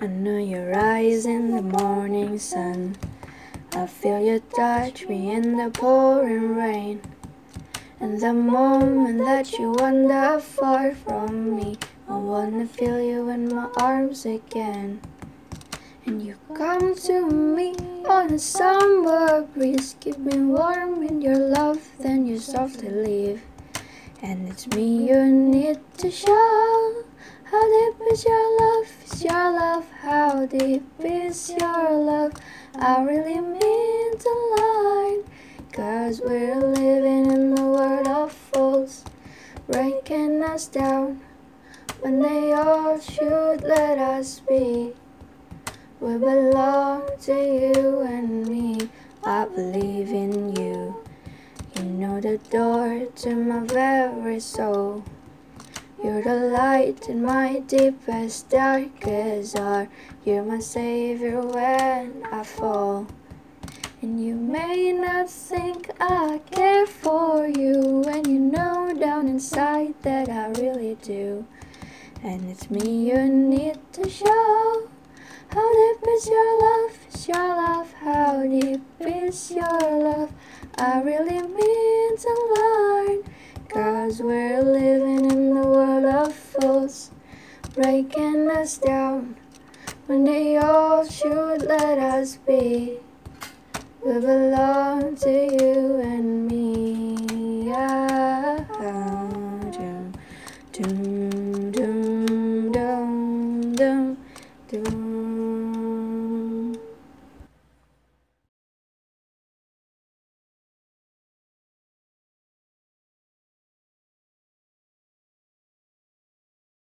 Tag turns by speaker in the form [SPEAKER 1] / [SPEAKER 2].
[SPEAKER 1] I know your eyes in the morning sun. I feel you touch me in the pouring rain. And the moment that you wander far from me, I wanna feel you in my arms again. And you come to me on a summer breeze, keep me warm in your love, then you softly leave. And it's me you need to show. How deep is your love? Your love? How deep is your love? I really mean to learn. Cause we're living in the world of fools, breaking us down when they all should let us be. We belong to you and me. I believe in you. You know the door to my very soul. You're the light in my deepest, darkest hour. You're my savior when I fall. And you may not think I care for you when you know down inside that I really do. And it's me you need to show. How deep is your love? Is your love? How deep is your love? I really mean to learn. Cause we're living in the world of fools, breaking us down when they all should let us be. We belong to you and me. Dum, dum.